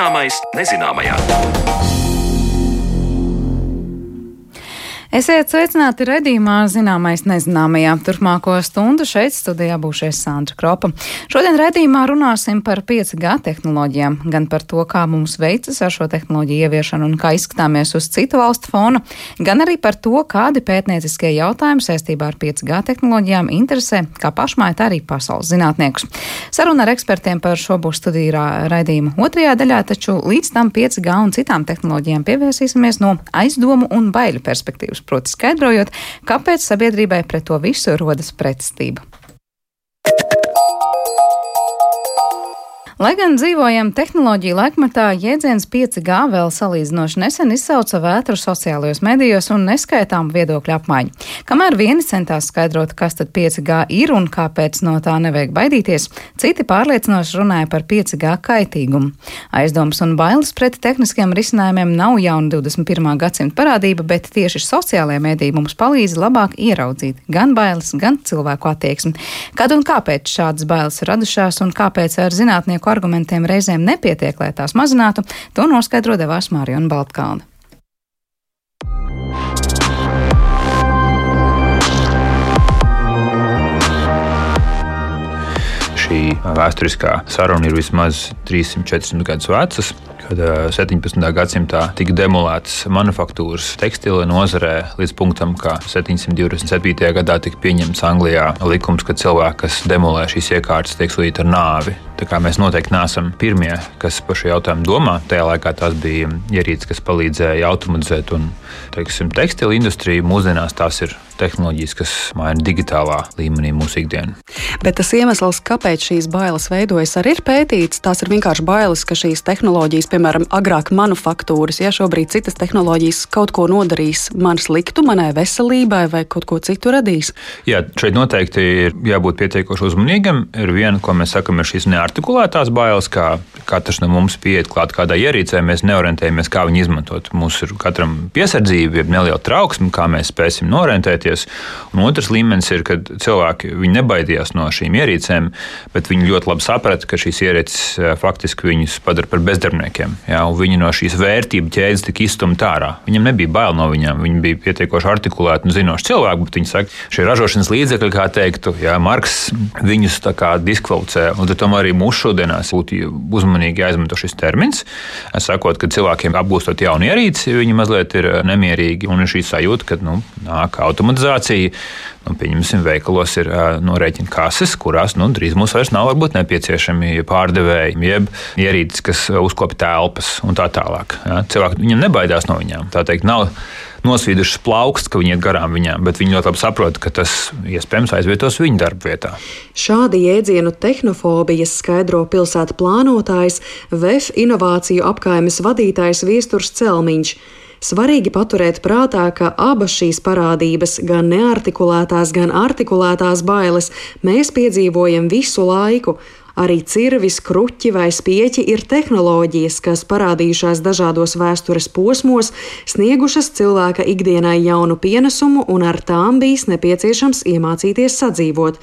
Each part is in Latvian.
Zināmais nezināmajā. Esiet sveicināti redzījumā zināmais nezināmajā. Turpmāko stundu šeit studijā būšies Sandra Kropa. Šodien redzījumā runāsim par 5G tehnoloģijām, gan par to, kā mums veicas ar šo tehnoloģiju ieviešanu un kā izskatāmies uz citu valstu fona, gan arī par to, kādi pētnieciskie jautājumi saistībā ar 5G tehnoloģijām interesē kā pašmāju, tā arī pasaules zinātniekus. Saruna ar ekspertiem par šo būs studiju raidījuma otrajā daļā, taču līdz tam 5G un citām tehnoloģijām pievērsīsimies no aizdomu un baiļu perspektīvas proti skaidrojot, kāpēc sabiedrībai pret to visu rodas pretestība. Lai gan dzīvojam tehnoloģiju laikmatā, jēdziens 5G vēl salīdzinoši nesen izsauca vētru sociālajos medijos un neskaitām viedokļu apmaiņu. Kamēr vieni centās skaidrot, kas tad 5G ir un kāpēc no tā nevajag baidīties, citi pārliecinoši runāja par 5G kaitīgumu. Aizdomas un bailes pret tehniskiem risinājumiem nav jauna 21. gadsimta parādība, bet tieši sociālajie mediji mums palīdz labāk ieraudzīt gan bailes, gan cilvēku attieksmi. Kad un kāpēc šādas bailes radušās un kāpēc ar zinātnieku argumentiem reizēm nepietiek, lai tās mazinātu, to noskaidro devās Mārija Baltkalna. Šī vēsturiskā saruna ir vismaz 300-400 gadus vecas kad 17. gadsimtā tika demolētas manufaktūras tekstila nozarē līdz punktam, ka 727. gadā tika pieņemts Anglijā likums, ka cilvēki, kas demolē šīs iekārtas, tiek sodīti ar nāvi. Mēs noteikti neesam pirmie, kas par šo jautājumu domā. Tajā laikā tās bija ierīces, kas palīdzēja automatizēt un teiksim, tekstilu industriju. Mūsdienās tās ir tehnoloģijas, kas maina digitālā līmenī mūsu ikdienu. Bet tas iemesls, kāpēc šīs bailes veidojas, arī ir pētīts. Tās ir vienkārši bailes, ka šīs tehnoloģijas, piemēram, agrāk manufaktūras, ja šobrīd citas tehnoloģijas kaut ko nodarīs man sliktu, manai veselībai vai kaut ko citu radīs. Jā, šeit noteikti ir jābūt pietiekoši uzmanīgam. Ir viena, ko mēs sakam, ir šīs neārkārtas artikulētās bailes, kā katrs no mums pieiet klāt kādai ierīcei, mēs neorientējamies, kā viņu izmantot. Mums ir katram piesardzība, ir neliela trauksme, kā mēs spēsim norientēties. Un otrs līmenis ir, kad cilvēki nebaidījās no šīm ierīcēm, bet viņi ļoti labi saprata, ka šīs ierīces eh, faktiski viņus padara par bezdarbniekiem. Jā, viņi no šīs vērtību ķēdes tika izstumti ārā. Viņam nebija bail no viņiem, viņi bija pietiekoši artikulēti un zinoši cilvēki, bet viņi saka, šie ražošanas līdzekļi, kā teiktu, jā, Marks viņus diskvalificē. Un tomēr arī mūsu šodienās būtu uzmanīgi jāizmanto šis termins. Es sakot, ka cilvēkiem apgūstot jaunu ierīci, viņi mazliet ir nemierīgi un ir šī sajūta, ka nu, nāk automatizācija. Nu, pieņemsim, veikalos ir uh, norēķina kases, kurās nu, drīz mums vairs nav varbūt, nepieciešami pārdevēji, jeb ierīces, kas uzkopja telpas un tā tālāk. Ja? Cilvēki viņam nebaidās no viņām. Tā teikt, nav nosvīdušas plauksts, ka viņi iet garām viņām, bet viņi ļoti labi saprot, ka tas iespējams aizvietos viņu darba vietā. Šādi jēdzienu tehnofobijas skaidro pilsētu plānotājs, VF inovāciju apkaimes vadītājs Viesturs Celmiņš. Svarīgi paturēt prātā, ka abas šīs parādības, gan neartikulētās, gan artikulētās bailes, mēs piedzīvojam visu laiku, Arī cirvis, kruķi vai spieķi ir tehnoloģijas, kas parādījušās dažādos vēstures posmos, sniegušas cilvēka ikdienai jaunu pienesumu un ar tām bijis nepieciešams iemācīties sadzīvot.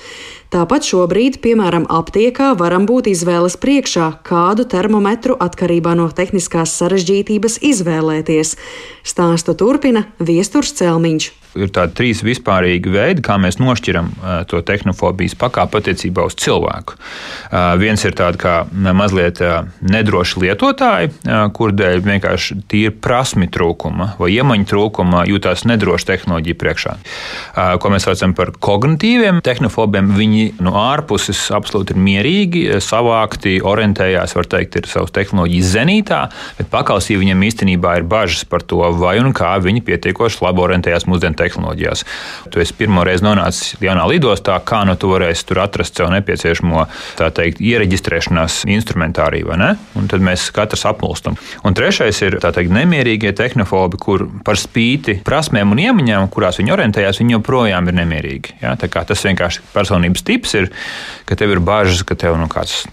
Tāpat šobrīd, piemēram, aptiekā varam būt izvēles priekšā, kādu termometru atkarībā no tehniskās sarežģītības izvēlēties. Stāstu turpina Viesturs Celmiņš ir tādi trīs vispārīgi veidi, kā mēs nošķiram to tehnofobijas pakāpi attiecībā uz cilvēku. Viens ir tāds kā mazliet nedroši lietotāji, kur dēļ vienkārši tīri prasmi trūkuma vai iemaņu trūkuma jūtas nedroši tehnoloģiju priekšā. Ko mēs saucam par kognitīviem tehnofobiem, viņi no ārpuses absolūti ir mierīgi, savākti, orientējās, var teikt, ir savas tehnoloģijas zenītā, bet pakausī viņiem īstenībā ir bažas par to, vai un kā viņi pietiekoši labi orientējās mūsdienu tehnoloģijā tehnoloģijās. Tu esi pirmo reizi nonācis jaunā lidostā, kā nu tu varēsi tur atrast sev nepieciešamo teikt, iereģistrēšanās instrumentāriju, vai ne? Un tad mēs katrs apmulstam. Un trešais ir teikt, nemierīgie tehnofobi, kur par spīti prasmēm un iemaņām, kurās viņi orientējās, viņi joprojām ir nemierīgi. Ja? Tas vienkārši personības tips ir, ka tev ir bažas, ka tev nu, kāds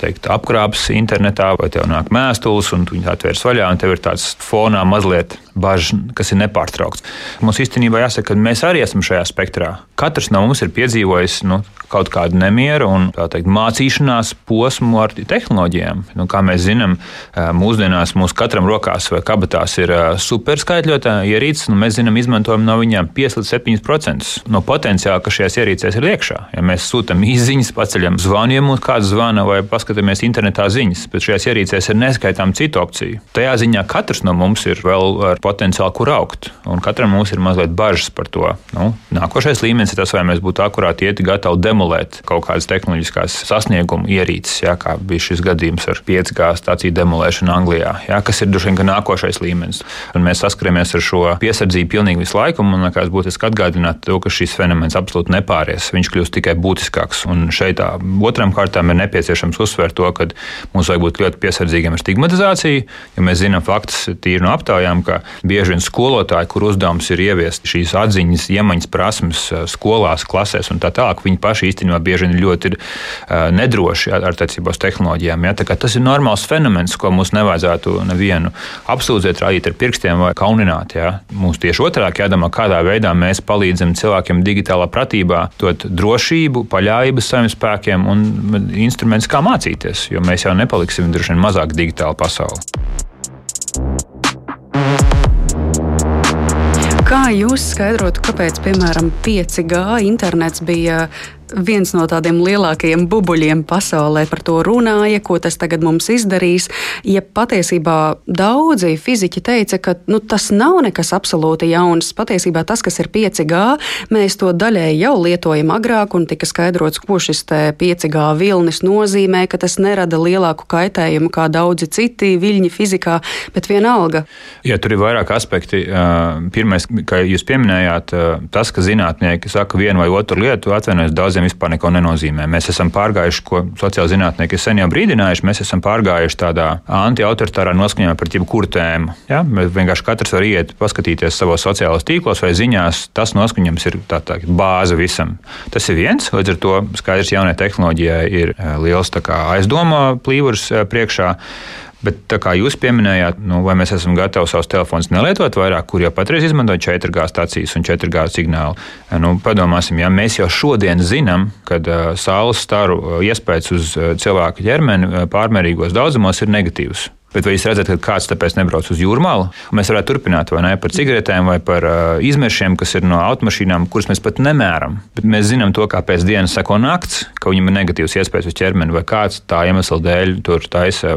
teikt, apkrāps internetā, vai tev nāk mēstules, un viņi atvērs vaļā, un tev ir tāds fonā mazliet bažas, kas ir nepārtraukts. Mums īstenībā jāsaka, ka mēs arī esam šajā spektrā. Katrs no mums ir piedzīvojis nu, kaut kādu nemieru un teikt, mācīšanās posmu ar tehnoloģijām. Nu, kā mēs zinām, mūsdienās mums katram rokās vai kabatās ir superskaitļotā ierīces, un mēs zinām, izmantojam no viņiem 5 līdz 7% no potenciāla, kas šajās ierīcēs ir iekšā. Ja mēs sūtām īsiņas, paceļam zvanu, ja mums kāds zvana vai paskatāmies internetā ziņas, bet šajās ierīcēs ir neskaitām citu opciju. Tajā ziņā katrs no mums ir vēl ar potenciālu, kur augt, un katram mums ir mazliet bažas par to. Nu, nākošais līmenis ir tas, vai mēs būtu akurāti ieti gatavi demolēt kaut kādas tehnoloģiskās sasniegumu ierīces, jā, kā bija šis gadījums ar 5G stāciju demolēšanu Anglijā, jā, kas ir droši vien nākošais līmenis. Un mēs saskaramies ar šo piesardzību pilnīgi visu laiku. Man liekas, būtiski atgādināt to, ka šis fenomens absolūti nepāries. Viņš kļūst tikai būtiskāks. Un šeit tā, otram kārtām ir nepieciešams uzsvērt to, ka mums vajag būt ļoti piesardzīgiem ar stigmatizāciju, jo mēs zinām faktus tīri no aptaujām, ka bieži vien skolotāji, kur uzdevums ir ieviest šīs atziņas, iemaņas prasmes skolās, klasēs un tā tālāk, viņi paši īstenībā bieži vien ļoti ir nedroši attiecībā uz tehnoloģijām. Ja? Tas ir normāls fenomens, ko mums nevajadzētu nevienu apsūdzēt, rādīt ar pirkstiem vai kaunināt. Ja? Mums tieši otrādi jādomā, kādā veidā mēs palīdzam cilvēkiem digitālā pratībā dot drošību, paļāvību saviem spēkiem un instrumentus, kā mācīties, jo mēs jau nepaliksim droši vien mazāk digitāla pasaule. Kā jūs skaidrotu, kāpēc, piemēram, 5G internets bija viens no tādiem lielākajiem bubuļiem pasaulē par to runāja, ko tas tagad mums izdarīs. Ja patiesībā daudzi fiziķi teica, ka nu, tas nav nekas absolūti jauns, patiesībā tas, kas ir 5G, mēs to daļēji jau lietojam agrāk, un tika skaidrots, ko šis 5G vilnis nozīmē, ka tas nerada lielāku kaitējumu kā daudzi citi viļņi fizikā, bet vienalga. Jā, tur ir vairāk aspekti. Pirmais, kā jūs pieminējāt, tas, ka zinātnieki saka vienu vai otru lietu, atvainojas daudziem daudziem vispār neko nenozīmē. Mēs esam pārgājuši, ko sociāli zinātnieki sen jau brīdinājuši, mēs esam pārgājuši tādā anti-autoritārā noskaņojumā pret jebkuru tēmu. Ja? Mēs vienkārši katrs var iet, paskatīties savos sociālajos tīklos vai ziņās. Tas noskaņojums ir tā, tā bāze visam. Tas ir viens, līdz ar to skaidrs, jaunai tehnoloģijai ir eh, liels aizdomā plīvurs eh, priekšā. Bet kā jūs pieminējāt, nu, vai mēs esam gatavi savus telefonus nelietot vairāk, kur jau patreiz izmanto 4G stācijas un 4G signālu. Nu, padomāsim, ja mēs jau šodien zinām, ka uh, saules staru iespējas uz cilvēku ķermeni pārmērīgos daudzumos ir negatīvs. Bet vai jūs redzat, ka kāds tāpēc nebrauc uz jūrmālu? Mēs varētu turpināt vai ne par cigaretēm vai par uh, izmešiem, kas ir no automašīnām, kuras mēs pat nemēram. Bet mēs zinām to, kā pēc dienas seko nakts, ka viņam ir negatīvs iespējas uz ķermeni vai kāds tā iemesla dēļ tur taisa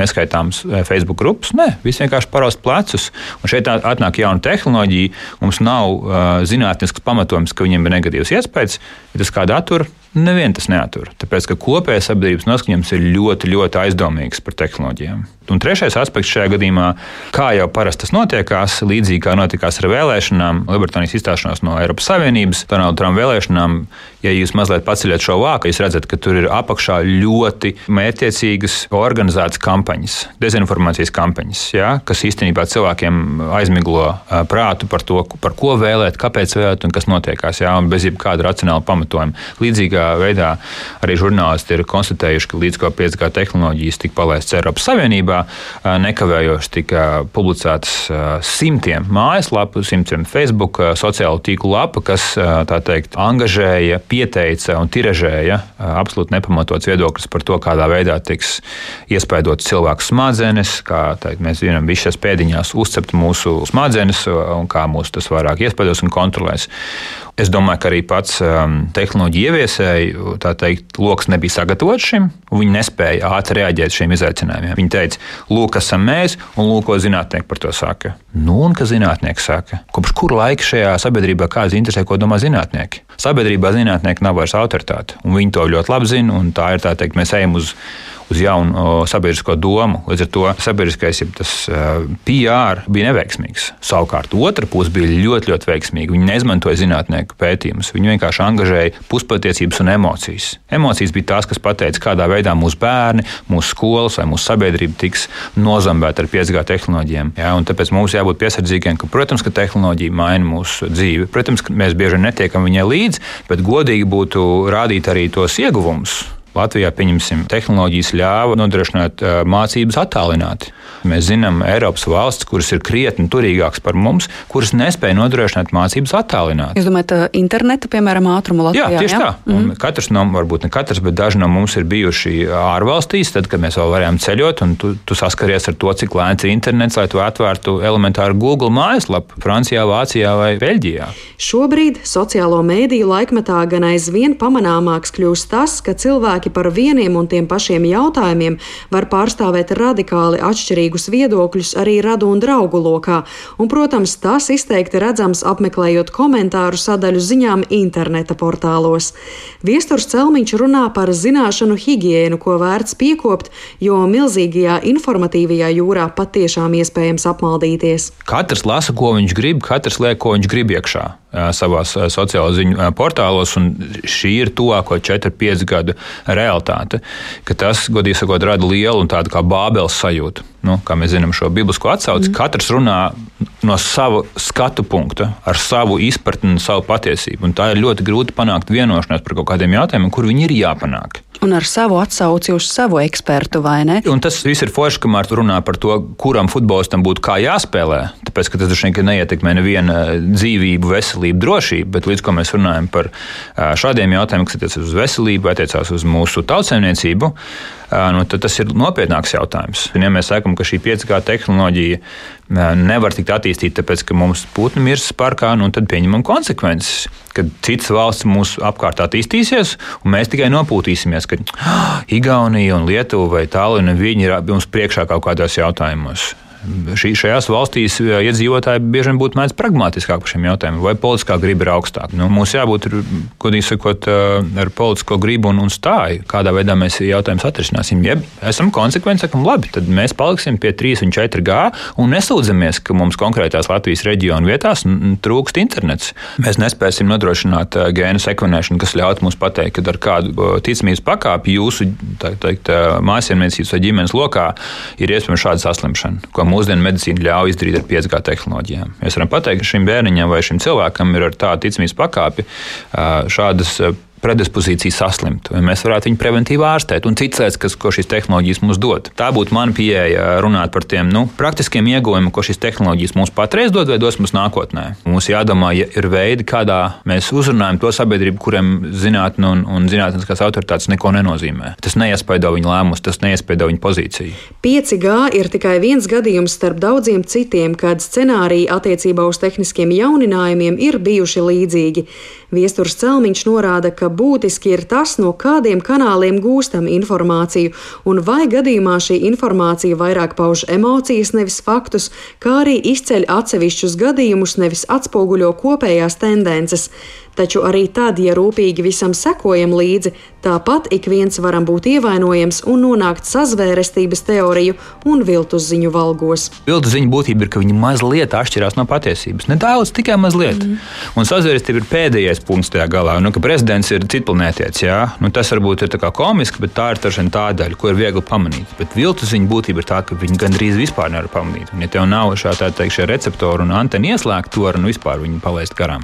neskaitāms Facebook grupas. Nē, viss vienkārši paraust plecus. Un šeit atnāk jauna tehnoloģija. Mums nav uh, zinātnisks pamatojums, ka viņiem ir negatīvs iespējas. Ja tas kādā attur, Nevienu tas neatur. Tāpēc, ka kopējais sabiedrības noskaņojums ir ļoti, ļoti aizdomīgs par tehnoloģijām. Un trešais aspekts šajā gadījumā, kā jau parasti tas notiekās, līdzīgi kā notikās ar vēlēšanām, Lielbritānijas izstāšanos no Eiropas Savienības, Donalda Trumpa vēlēšanām, ja jūs mazliet paceļat šo vāku, jūs redzat, ka tur ir apakšā ļoti mērķiecīgas, organizētas kampaņas, dezinformācijas kampaņas, ja, kas īstenībā cilvēkiem aizmiglo prātu par to, par ko vēlēt, kāpēc vēlēt un kas notiekās, ja, un bez jebkāda racionāla pamatojuma. Līdzīgā veidā arī žurnālisti ir konstatējuši, ka līdz ko 5G tehnoloģijas tika palaistas Eiropas Savienībā, nekavējoši tika publicētas simtiem mājaslapu, simtiem Facebook sociālo tīklu lapu, kas teikt, angažēja, pieteica un tiražēja absolūti nepamatots viedoklis par to, kādā veidā tiks iespaidots cilvēku smadzenes, kā teikt, mēs zinām, visas pēdiņās uzcept mūsu smadzenes un kā mūs tas vairāk iespaidos un kontrolēs. Es domāju, ka arī pats um, tehnoloģija ieviesēji, tā teikt, lokus nebija sagatavots šim, viņi nespēja ātri reaģēt šiem izaicinājumiem. Viņi teica, lūk, esam mēs, un lūk, ko zinātnieki par to saka. Nu, un kas zinātnieki saka? Kopš kura laika šajā sabiedrībā kāds interesē, ko domā zinātnieki? Sabiedrībā zinātnieki nav vairs autoritāte, un viņi to ļoti labi zina, un tā ir tā teikt, mēs ejam uz uz jaunu sabiedrisko domu. Līdz ar to sabiedriskais tas, PR bija neveiksmīgs. Savukārt otra puse bija ļoti, ļoti veiksmīga. Viņi neizmantoja zinātnieku pētījumus, viņi vienkārši angažēja puspatiesības un emocijas. Emocijas bija tās, kas pateica, kādā veidā mūsu bērni, mūsu skolas vai mūsu sabiedrība tiks nozambēta ar 5G tehnoloģijām. Ja, tāpēc mums jābūt piesardzīgiem, ka, protams, ka tehnoloģija maina mūsu dzīvi. Protams, mēs bieži netiekam viņai līdzi, bet godīgi būtu rādīt arī tos ieguvumus Latvijā, pieņemsim, tehnoloģijas ļāva nodrošināt mācības attālināti. Mēs zinām, Eiropas valsts, kuras ir krietni turīgākas par mums, kuras nespēja nodrošināt mācības attālināti. Jūs domājat, interneta, piemēram, ātrumu Latvijā? Jā, tieši jā? tā. Mm -hmm. Katrs no, varbūt ne katrs, bet daži no mums ir bijuši ārvalstīs, tad, kad mēs vēl varējām ceļot, un tu, tu saskaries ar to, cik lēns ir internets, lai tu atvērtu elementāru Google mājaslapu Francijā, Vācijā vai Beļģijā. Šobrīd sociālo mēdīju laikmetā gan aizvien pamanāmāks kļūst tas, ka cilvēki par vieniem un tiem pašiem jautājumiem var pārstāvēt radikāli atšķirīgus viedokļus arī radu un draugu lokā, un, protams, tas izteikti redzams apmeklējot komentāru sadaļu ziņām interneta portālos. Viesturs Celmiņš runā par zināšanu higiēnu, ko vērts piekopt, jo milzīgajā informatīvajā jūrā patiešām iespējams apmaldīties. Katrs lasa, ko viņš grib, katrs liek, ko viņš grib iekšā savā sociālo ziņu portālos, un šī ir tuvāko 4-5 gadu realitāte. Tas, godīgi sakot, rada lielu un tādu kā bābeles sajūtu. Nu, kā mēs zinām šo biblisko atsauci, mm. katrs runā no sava skatu punkta, ar savu izpratni un savu patiesību. Un tā ir ļoti grūti panākt vienošanos par kaut kādiem jautājumiem, kur viņi ir jāpanāk. Un ar savu atsauci uz savu ekspertu, vai ne? Un tas viss ir forši, kamēr runā par to, kuram futbolistam būtu kā jāspēlē. Tāpēc, ka tas droši vien neietekmē nevienu dzīvību, veselību, drošību. Bet līdz ko mēs runājam par šādiem jautājumiem, kas attiecas uz veselību, attiecās uz mūsu tautsēmniecību, nu, tad tas ir nopietnāks jautājums. Un, ja mēs sakām, ka šī 5G tehnoloģija nevar tikt attīstīta, tāpēc, ka mums putni mirs parkā, nu, tad pieņemam konsekvences. Kad citas valsts mūsu apkārt attīstīsies, un mēs tikai nopūtīsimies, ka oh, Igaunija un Lietuva vai Tālina viņi ir mums priekšā kaut kādos jautājumos šī, šajās valstīs iedzīvotāji bieži vien būtu mēdz pragmatiskāk par šiem jautājumiem, vai politiskā griba ir augstāka. Nu, mums jābūt, godīgi sakot, ar politisko gribu un, un stāju, kādā veidā mēs jautājumus atrisināsim. Ja esam konsekventi, sakam, labi, tad mēs paliksim pie 3 un 4 G un nesūdzamies, ka mums konkrētās Latvijas reģionu vietās trūkst internets. Mēs nespēsim nodrošināt gēnu sekvenēšanu, kas ļautu mums pateikt, ka ar kādu ticamības pakāpi jūsu mājasemniecības vai ģimenes lokā ir iespējama šāda saslimšana, mūsdienu medicīna ļauj izdarīt ar 5G tehnoloģijām. Mēs varam pateikt, ka šim bērniņam vai šim cilvēkam ir ar tādu ticamības pakāpi šādas predispozīcija saslimt, vai mēs varētu viņu preventīvi ārstēt, un citas lietas, kas, ko šīs tehnoloģijas mums dod. Tā būtu mana pieeja runāt par tiem nu, praktiskiem ieguvumiem, ko šīs tehnoloģijas mums patreiz dod vai dos mums nākotnē. Mums jādomā, ja ir veidi, kādā mēs uzrunājam to sabiedrību, kuriem zinātnē un, un zinātniskās autoritātes neko nenozīmē. Tas neiespaido viņu lēmumus, tas neiespaido viņu pozīciju. 5G ir tikai viens gadījums starp daudziem citiem, kad scenāriji attiecībā uz tehniskiem jauninājumiem ir bijuši līdzīgi. Viesturs Celmiņš norāda, ka būtiski ir tas, no kādiem kanāliem gūstam informāciju, un vai gadījumā šī informācija vairāk pauž emocijas, nevis faktus, kā arī izceļ atsevišķus gadījumus, nevis atspoguļo kopējās tendences. Taču arī tad, ja rūpīgi visam sekojam līdzi, tāpat ik viens varam būt ievainojams un nonākt sazvērestības teoriju un viltus ziņu valgos. Viltus ziņu būtība ir, ka viņi mazliet atšķirās no patiesības. Nedaudz, tikai mazliet. Mm. Un sazvērestība ir pēdējais punkts tajā galā. Nu, prezidents ir citplanētietis, jā, nu, tas varbūt ir komiski, bet tā ir tā daļa, ko ir viegli pamanīt. Bet viltus ziņu būtība ir tā, ka viņi gandrīz vispār nevar pamanīt. Un, ja tev nav šāda tā teikt, receptora un antena ieslēgta, to var nu vispār palaist garām.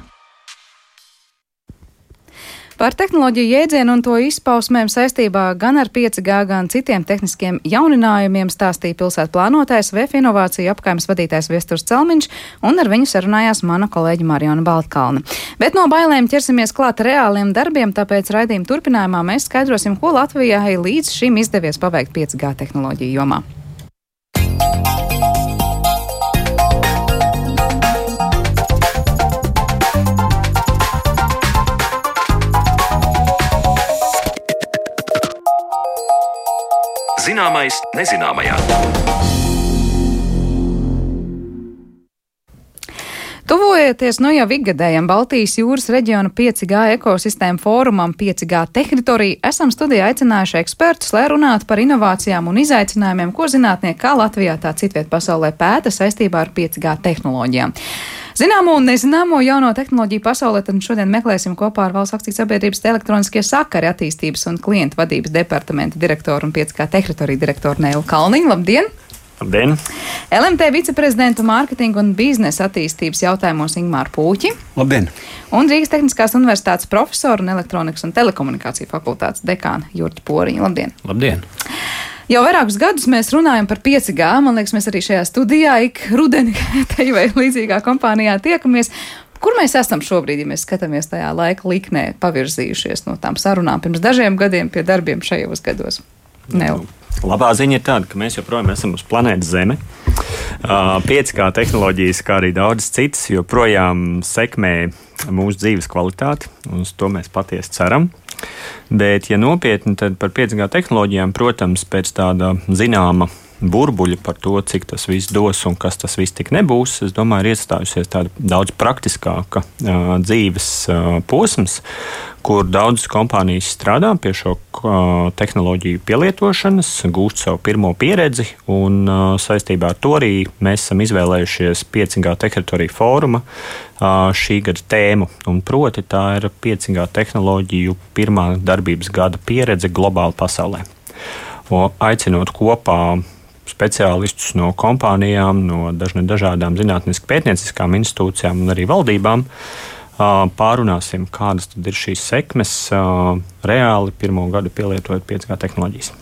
Par tehnoloģiju jēdzienu un to izpausmēm saistībā gan ar 5G, gan citiem tehniskiem jauninājumiem stāstīja pilsētu plānotājs VF inovāciju apkaimes vadītājs Viesturs Celmiņš, un ar viņu sarunājās mana kolēģi Mariona Baltkalna. Bet no bailēm ķersimies klāt reāliem darbiem, tāpēc raidījuma turpinājumā mēs skaidrosim, ko Latvijai līdz šim izdevies paveikt 5G tehnoloģiju jomā. Zināmais nezināmajā. Tuvojoties nu jau ikgadējam Baltijas jūras reģiona 5G ekosistēmu fórumam 5G teritorija, esam studijā aicinājuši ekspertus, lai runātu par inovācijām un izaicinājumiem, ko zinātnieki kā Latvijā, tā citviet pasaulē pēta saistībā ar 5G tehnoloģijām. Zināmo un nezināmo jauno tehnoloģiju pasaulē tad šodien meklēsim kopā ar Valsts akcijas sabiedrības elektroniskie sakari attīstības un klientu vadības departamenta direktoru un 5K teritoriju direktoru Nēlu Kalniņu. Labdien! Labdien! LMT viceprezidentu mārketinga un biznesa attīstības jautājumos Ingmāru Pūķi. Labdien! Un Rīgas Tehniskās Universitātes profesoru un elektronikas un telekomunikāciju fakultātes dekānu Jurģi Poriņu. Labdien! Labdien! Jau vairākus gadus mēs runājam par 5G. Man liekas, mēs arī šajā studijā ik rudeni te vai līdzīgā kompānijā tiekamies. Kur mēs esam šobrīd, ja mēs skatāmies tajā laika liknē, pavirzījušies no tām sarunām pirms dažiem gadiem pie darbiem šajos gados? Neu. Labā ziņa ir tāda, ka mēs joprojām esam uz planētas Zeme. 5G tehnoloģijas, kā arī daudzas citas, joprojām sekmē mūsu dzīves kvalitāti. Uz to mēs patiesi ceram. Bet, ja nopietni, tad par 5G tehnoloģijām, protams, pēc tāda zināma burbuļi par to, cik tas viss dos un kas tas viss tik nebūs, es domāju, ir iestājusies tāda daudz praktiskāka uh, dzīves uh, posms, kur daudzas kompānijas strādā pie šo uh, tehnoloģiju pielietošanas, gūst savu pirmo pieredzi, un uh, saistībā ar to arī mēs esam izvēlējušies 5G teritoriju fóruma uh, šī gada tēmu, un proti tā ir 5G tehnoloģiju pirmā darbības gada pieredze globāli pasaulē. O, aicinot kopā speciālistus no kompānijām, no dažādām zinātniskām pētnieciskām institūcijām un arī valdībām. Pārunāsim, kādas ir šīs sekmes reāli pirmo gadu pielietojot 5G tehnoloģijas.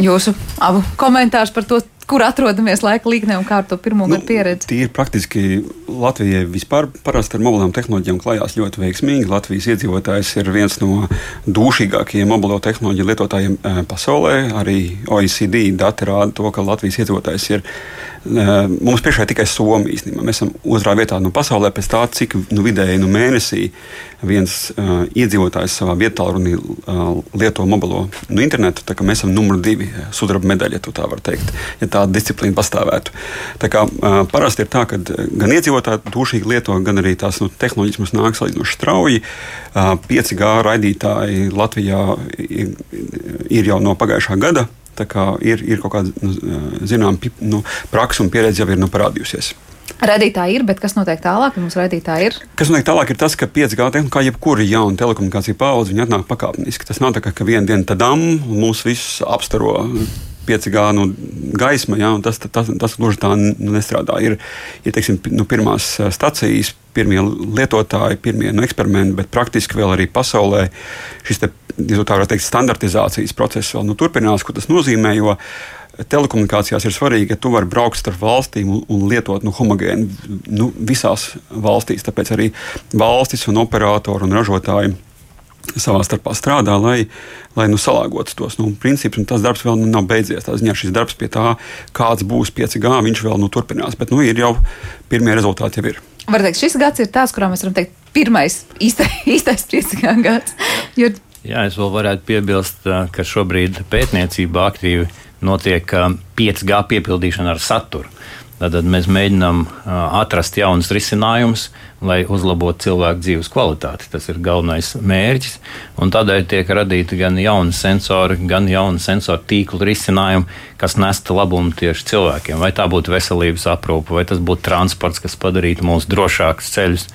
Jūsu abu komentārs par to, kur atrodamies laika līnijā un kā ar to pirmo nu, gadu pieredzi? Tīri praktiski Latvijai vispār parasti ar mobilām tehnoloģijām klājās ļoti veiksmīgi. Latvijas iedzīvotājs ir viens no dūšīgākajiem mobilo tehnoloģiju lietotājiem pasaulē. Arī OECD dati rāda to, ka Latvijas iedzīvotājs ir Mums priekšā ir tikai Somija. Īstenībā. Mēs esam otrā vietā no pasaulē pēc tā, cik nu, vidēji nu, mēnesī viens uh, iedzīvotājs savā vietā runī, uh, lieto mobilo nu, internetu. Mēs esam numur divi sudraba medaļa, ja tā var teikt, ja tāda disciplīna pastāvētu. Tā kā, uh, parasti ir tā, ka gan iedzīvotāji dušīgi lieto, gan arī tās nu, tehnoloģijas mums nāk salīdzinoši strauji. Uh, 5G raidītāji Latvijā ir, ir jau no pagājušā gada ir, ir kaut kāda nu, zināmā nu, praksa un pieredze jau ir nu, parādījusies. Radītāji ir, bet kas notiek tālāk? Mums radītāji ir. Kas notiek tālāk, ir tas, ka 5G tehnoloģija, kā jebkura jauna telekomunikācija paudze, viņa atnāk pakāpeniski. Tas nav tā, ka viena diena tadam un mūs visus apstaro 5G nu, gaisma, ja, tas, tas, tas, gluži tā nestrādā. Ir, ir teiksim, nu, pirmās stacijas, pirmie lietotāji, pirmie nu, eksperimenti, bet praktiski vēl arī pasaulē šis te, teikt, standartizācijas process vēl nu, turpinās. Ko tas nozīmē? Jo, telekomunikācijās ir svarīgi, ka tu vari braukt starp valstīm un, un lietot nu, homogēnu nu, visās valstīs. Tāpēc arī valstis un operatori un ražotāji savā starpā strādā, lai, lai nu, salāgotu tos nu, principus. Tas darbs vēl nav beidzies. Tā ziņā šis darbs pie tā, kāds būs 5G, viņš vēl nu, turpinās. Bet nu, ir jau pirmie rezultāti. Jau ir. Var teikt, šis gads ir tāds, kurā mēs varam teikt, pirmais īstais, īstais 5G gads. Jo... Jā, es vēl varētu piebilst, ka šobrīd pētniecībā aktīvi notiek 5G piepildīšana ar saturu. Tad mēs mēģinām atrast jaunus risinājumus, lai uzlabotu cilvēku dzīves kvalitāti. Tas ir galvenais mērķis. Tādēļ tiek radīti gan jauni sensori, gan jauni sensoru tīklu risinājumi, kas nestu labumu tieši cilvēkiem. Vai tā būtu veselības aprūpe, vai tas būtu transports, kas padarītu mūs drošākus ceļus.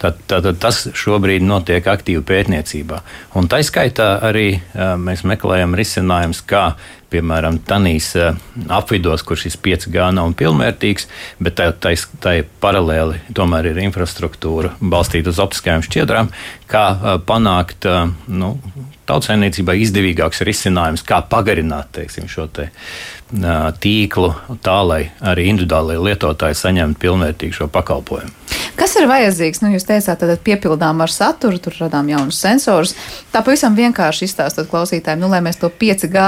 Tad, tad, tad tas šobrīd notiek aktīvi pētniecībā. Un tā skaitā arī mēs meklējam risinājumus, kā piemēram, tanīs apvidos, kur šis 5G nav pilnvērtīgs, bet tai, tai, tai paralēli tomēr ir infrastruktūra balstīta uz optiskajām šķiedrām, kā panākt nu, tautsēmniecībai izdevīgāks risinājums, kā pagarināt teiksim, šo te, tīklu tā, lai arī individuālajie lietotāji saņemtu pilnvērtīgu šo pakalpojumu. Kas ir vajadzīgs? Nu, jūs teicāt, tad piepildām ar saturu, tur radām jaunus sensorus. Tā pavisam vienkārši izstāstot klausītājiem, nu, lai mēs to 5G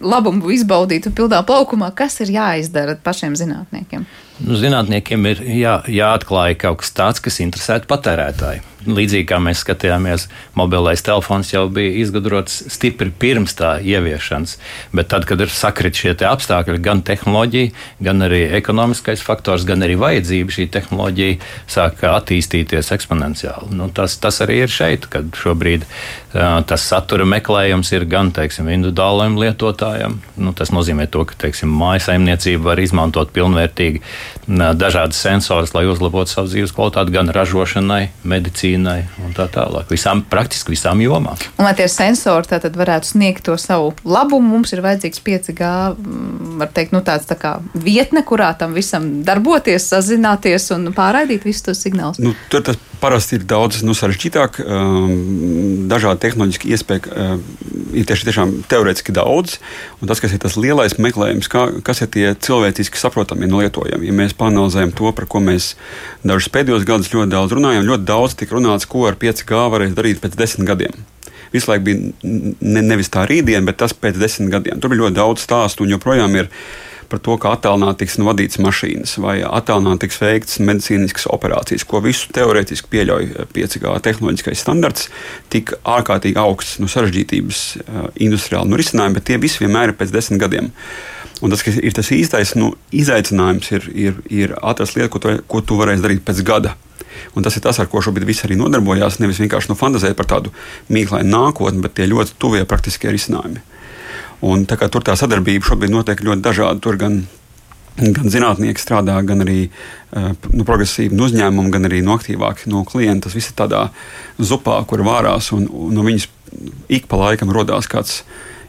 labumu izbaudītu un pildām plaukumā, kas ir jāizdara pašiem zinātniekiem? Nu, zinātniekiem ir jā, jāatklāj kaut kas tāds, kas interesētu patērētāju. Līdzīgi kā mēs skatījāmies, mobilais telefons jau bija izgudrots stipri pirms tā ieviešanas. Bet tad, kad ir sakrit šie apstākļi, gan tehnoloģija, gan arī ekonomiskais faktors, gan arī vajadzība, šī tehnoloģija sāk attīstīties eksponenciāli. Nu, tas, tas arī ir šeit, kad šobrīd uh, tas satura meklējums ir gan teiksim, individuālajiem lietotājiem. Nu, tas nozīmē to, ka teiksim, mājasaimniecība var izmantot pilnvērtīgi dažādas sensorus, lai uzlabotu savu dzīves kvalitāti gan ražošanai, medicīnai medicīnai un tā tālāk. Visām, praktiski visām jomām. Un, lai tie sensori tātad varētu sniegt to savu labumu, mums ir vajadzīgs 5G, mm, var teikt, nu tāds tā kā vietne, kurā tam visam darboties, sazināties un pārraidīt visus tos signālus. Nu, tur tas parasti ir daudz nu, sarežģītāk. Um, dažādi tehnoloģiski iespēja um, ir tieši tiešām teorētiski daudz. Tas, kas ir tas lielais meklējums, kā, kas ir tie cilvēciski saprotamie un lietojami. Ja mēs panalizējam to, par ko mēs dažus pēdējos gadus ļoti daudz runājam, ļoti daudz tika runāts, ko ar 5G varēs darīt pēc desmit gadiem. Visu laiku bija ne, nevis tā rītdiena, bet tas pēc desmit gadiem. Tur bija ļoti daudz stāstu un joprojām ir par to, kā attālināti tiks vadītas mašīnas vai attālināti tiks veikts medicīniskas operācijas, ko visu teorētiski pieļauj 5G tehnoloģiskais standarts, tik ārkārtīgi augsts nu, sarežģītības industriāli nu, risinājumi, bet tie visi vienmēr ir pēc desmit gadiem. Un tas, kas ir tas īstais nu, izaicinājums, ir, ir, ir atrast lietu, ko tu, ko tu varēsi darīt pēc gada. Un tas ir tas, ar ko šobrīd visi arī nodarbojās. Nevis vienkārši nu, fantāzēt par tādu mīklainu nākotni, bet tie ļoti tuvie praktiskie risinājumi. Un, tā tur tā sadarbība šobrīd notiek ļoti dažādi. Tur gan gan zinātnieki strādā, gan arī uh, nu, progresīvi no uzņēmumi, gan arī no aktīvāki no klienta. Tas viss ir tādā zupā, kur vārās, un, un no viņas ik pa laikam radās kāds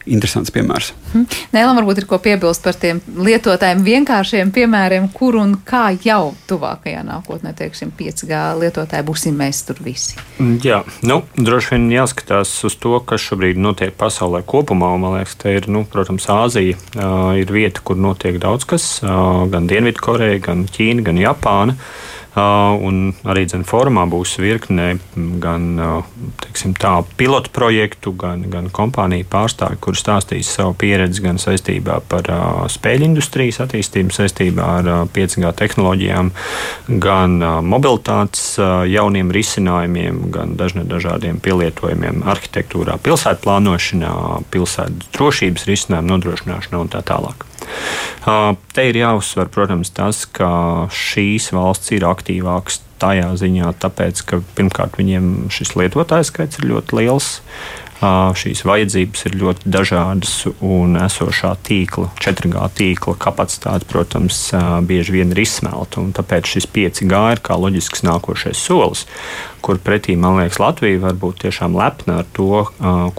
interesants piemērs. Hmm. Nēlam varbūt ir ko piebilst par tiem lietotājiem vienkāršiem piemēriem, kur un kā jau tuvākajā nākotnē, teiksim, 5G lietotāji būsim mēs tur visi. Mm, jā, nu, droši vien jāskatās uz to, kas šobrīd notiek pasaulē kopumā. Man liekas, te ir, nu, protams, Āzija uh, ir vieta, kur notiek daudz kas, uh, gan Dienvidkoreja, gan Ķīna, gan Japāna. Uh, Un arī dzen, formā būs virkne gan teiksim, tā, pilotu projektu, gan, gan kompāniju pārstāvju, kur stāstīs savu pieredzi gan saistībā par spēļu industrijas attīstību, saistībā ar 5G tehnoloģijām, gan mobilitātes jauniem risinājumiem, gan dažādiem pielietojumiem arhitektūrā, pilsētu plānošanā, pilsētu drošības risinājumu nodrošināšanā un tā tālāk. Te ir jāuzsver, protams, tas, ka šīs valsts ir aktīvākas tajā ziņā, tāpēc, ka pirmkārt viņiem šis lietotāju skaits ir ļoti liels. Šīs vajadzības ir ļoti dažādas, un esošā tīkla, 4G tīkla kapacitāte, protams, bieži vien ir izsmelta. Tāpēc šis 5G ir kā loģisks nākošais solis, kur pretī, man liekas, Latvija var būt tiešām lepna ar to,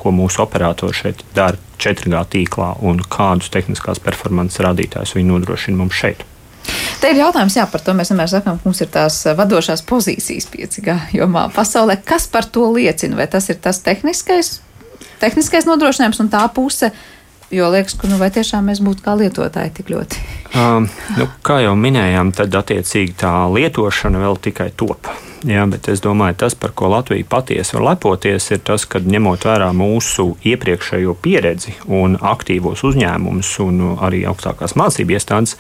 ko mūsu operatori šeit dara 4G tīklā un kādus tehniskās performances rādītājus viņi nodrošina mums šeit. Te ir jautājums, jā, par to mēs vienmēr sakām, ka mums ir tās vadošās pozīcijas 5G jomā pasaulē. Kas par to liecina? Vai tas ir tas tehniskais tehniskais nodrošinājums un tā puse. Jo liekas, ka nu, tiešām mēs būtu kā lietotāji tik ļoti. Um, nu, kā jau minējām, tad attiecīgi tā lietošana vēl tikai top. Jā, bet es domāju, tas, par ko Latvija patiesi var lepoties, ir tas, ka ņemot vērā mūsu iepriekšējo pieredzi un aktīvos uzņēmumus un arī augstākās mācību iestādes,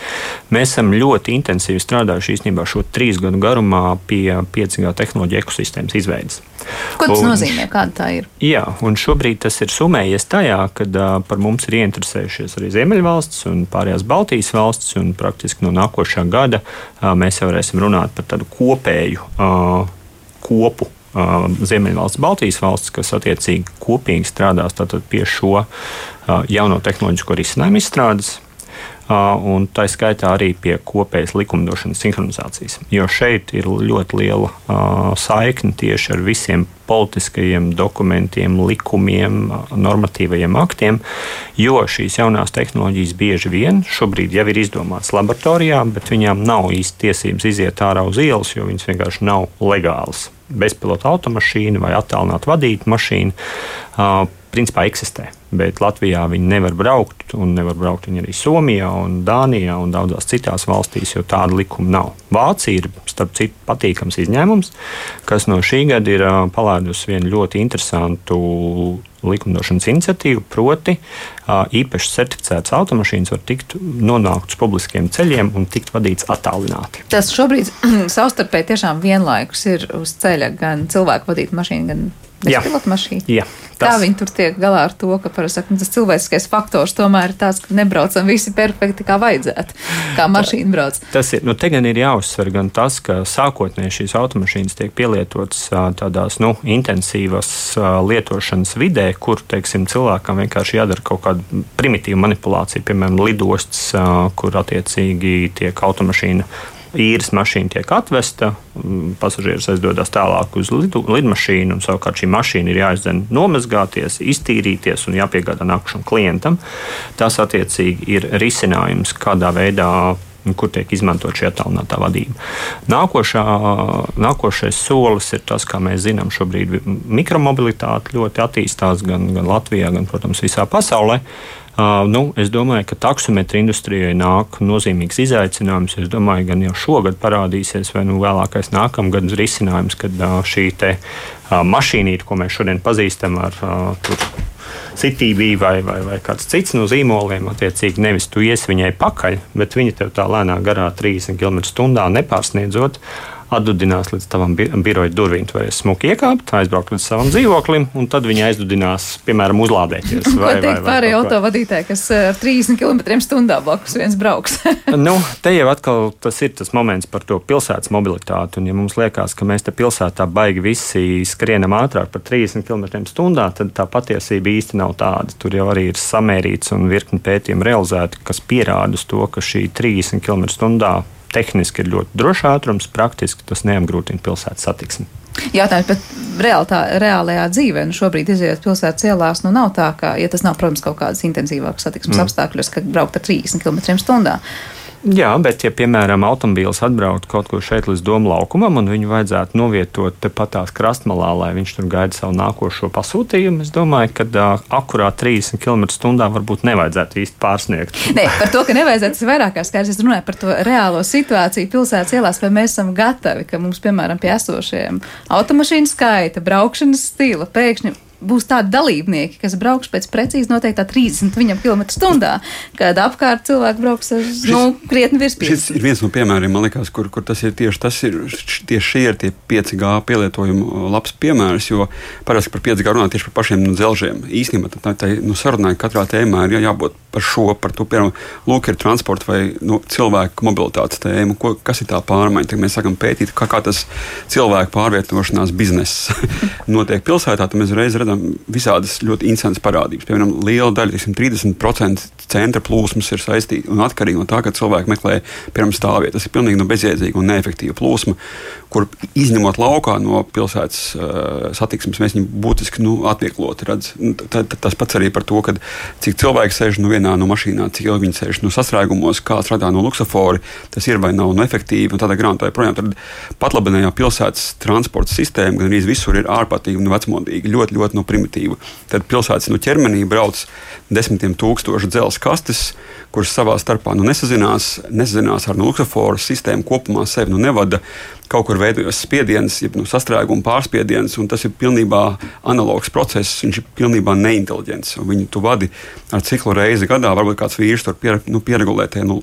mēs esam ļoti intensīvi strādājuši īstenībā šo trīs gadu garumā pie 5G tehnoloģiju ekosistēmas izveides. Ko tas un, nozīmē? Kāda tā ir? Jā, un šobrīd tas ir summējies tajā, ka uh, par mums ir ieinteresējušies arī Ziemeļvalsts un pārējās Baltijas valstis, un praktiski no nākošā gada uh, mēs jau varēsim runāt par tādu kopēju uh, kopu Ziemeļvalsts, Baltijas valsts, kas attiecīgi kopīgi strādās pie šo jauno tehnoloģisko risinājumu izstrādes un tā skaitā arī pie kopējas likumdošanas sinhronizācijas. Jo šeit ir ļoti liela uh, saikne tieši ar visiem politiskajiem dokumentiem, likumiem, normatīvajiem aktiem, jo šīs jaunās tehnoloģijas bieži vien šobrīd jau ir izdomātas laboratorijā, bet viņām nav īsti tiesības iziet ārā uz ielas, jo viņas vienkārši nav legālas. Bezpilota automašīna vai attālināta vadīta mašīna. Principā eksistē. Bet Latvijā viņi nevar braukt, un nevar braukt viņi arī Somijā, un Dānijā un daudzās citās valstīs, jo tāda likuma nav. Vācija ir, starp citu, patīkams izņēmums, kas no šī gada ir palaidusi vienu ļoti interesantu likumdošanas iniciatīvu, proti, īpaši certificētas automašīnas var tikt nonākt uz publiskiem ceļiem un tikt vadīts attālināti. Tas šobrīd savstarpēji tiešām vienlaikus ir uz ceļa gan cilvēku vadīta mašīna, gan bezpilota mašīna. Jā, tas... Kā viņi tur tiek galā ar to, ka parasti tas cilvēciskais faktors tomēr ir tāds, ka nebraucam visi perfekti kā vajadzētu, kā mašīna brauc. Tas ir, nu, te gan ir jāuzsver gan tas, ka sākotnēji šīs automašīnas tiek pielietotas tādās, nu, intensīvas lietošanas vidē, kur, teiksim, cilvēkam vienkārši jādara kaut kāda primitīva manipulācija, piemēram, lidostas, kur attiecīgi tiek automašīna īres mašīna tiek atvesta, mm, pasažieris aizdodas tālāk uz lidu, lidmašīnu, un savukārt šī mašīna ir jāizdzen nomazgāties, iztīrīties un jāpiegādā nākamajam klientam. Tas attiecīgi ir risinājums, kādā veidā kur tiek izmantot šī attālinātā vadība. Nākošā, nākošais solis ir tas, kā mēs zinām, šobrīd mikromobilitāte ļoti attīstās gan, gan Latvijā, gan, protams, visā pasaulē. Uh, nu, es domāju, ka taksometra industrijai nāk nozīmīgs izaicinājums. Es domāju, ka jau šogad parādīsies, vai nu vēlākais nākamgad risinājums, kad uh, šī te, uh, mašīnīte, ko mēs šodien pazīstam ar uh, CTV vai, vai, vai kāds cits no zīmoliem, attiecīgi nevis tu ies viņai pakaļ, bet viņa tev tā lēnā garā 30 km/h nepārsniedzot atdudinās līdz tavam bi biroja durvīm. Tu varēsi smuki iekāpt, aizbraukt līdz savam dzīvoklim, un tad viņa aizdudinās, piemēram, uzlādēties. Vai, Ko teikt pārējie autovadītāji, kas eh, ar 30 km/h blakus viens brauks? nu, te jau atkal tas ir tas moments par to pilsētas mobilitāti. Un, ja mums liekas, ka mēs te pilsētā baigi visi skrienam ātrāk par 30 km/h, tad tā patiesība īsti nav tāda. Tur jau arī ir samērīts un virkni pētījumu realizēti, kas pierāda to, ka šī 30 km/h tehniski ir ļoti drošs ātrums, praktiski tas neapgrūtina pilsētas satiksmi. Jautājums, reāltā, reālajā dzīvē, nu šobrīd izējot pilsētas ielās, nu nav tā, ka, ja tas nav, protams, kaut kādas intensīvākas satiksmes mm. apstākļos, ka braukt ar 30 km/h. Jā, bet, ja, piemēram, automobīls atbrauc kaut kur šeit līdz domu laukumam, un viņu vajadzētu novietot tepat tās krastmalā, lai viņš tur gaida savu nākošo pasūtījumu, es domāju, ka uh, akurāt 30 km/h varbūt nevajadzētu īsti pārsniegt. Nē, par to, ka nevajadzētu, tas ir vairāk kā skaidrs. Es runāju par to reālo situāciju pilsētas ielās, vai mēs esam gatavi, ka mums, piemēram, pie esošajiem automašīnu skaita, braukšanas stila pēkšņi būs tādi dalībnieki, kas brauks pēc precīzi noteiktā 30 km/h, kad apkārt cilvēki brauks ar šis, nu, krietni virs 50. Šis ir viens no piemēriem, man liekas, kur, kur tas ir tieši tas, ir, tieši šie ir tie 5G pielietojuma labs piemērs, jo parasti par 5G runā tieši par pašiem nu, dzelžiem. Īstenībā tā, tā nu, sarunai katrā tēmā ir jā, jābūt par šo, par to, piemēram, lūk, ir transporta vai nu, cilvēku mobilitātes tēma, ko, kas ir tā pārmaiņa. Tad mēs sākam pētīt, kā, kā tas cilvēku pārvietošanās bizness notiek pilsētā, tad mēs reiz redzam, redzam visādas ļoti interesantas parādības. Piemēram, liela daļa, tiksim, 30% centra plūsmas ir saistīta un atkarīga no tā, ka cilvēki meklē piemēram stāvvietu. Tas ir pilnīgi no bezjēdzīga un neefektīva plūsma, kur izņemot laukā no pilsētas uh, satiksmes, mēs viņu būtiski nu, atviegloti redzam. Nu, tas pats arī par to, ka cik cilvēki sēž nu, vienā no mašīnām, cik ilgi viņi sēž nu, sastrēgumos, kāds radā no luksofori, tas ir vai nav nu, efektīvi. Tādā grāmatā joprojām pat labanējā pilsētas transporta sistēma gan arī visur ir ārprātīgi un vecmodīgi. Ļoti, ļoti nu, primitīva. Tad pilsētas nu, ķermenī brauc desmitiem tūkstošu dzelzceļa kastes, kuras savā starpā nu, nesazinās, nesazinās ar nu, luksuforu sistēmu kopumā sevi nu, nevada kaut kur veidojas spiediens, jeb nu, sastrēguma pārspiediens, un tas ir pilnībā analogs process. Viņš ir pilnībā neinteliģents. Viņu tu vadi ar ciklu reizi gadā, varbūt kāds vīrs tur pier, nu, pieregulē tie, nu,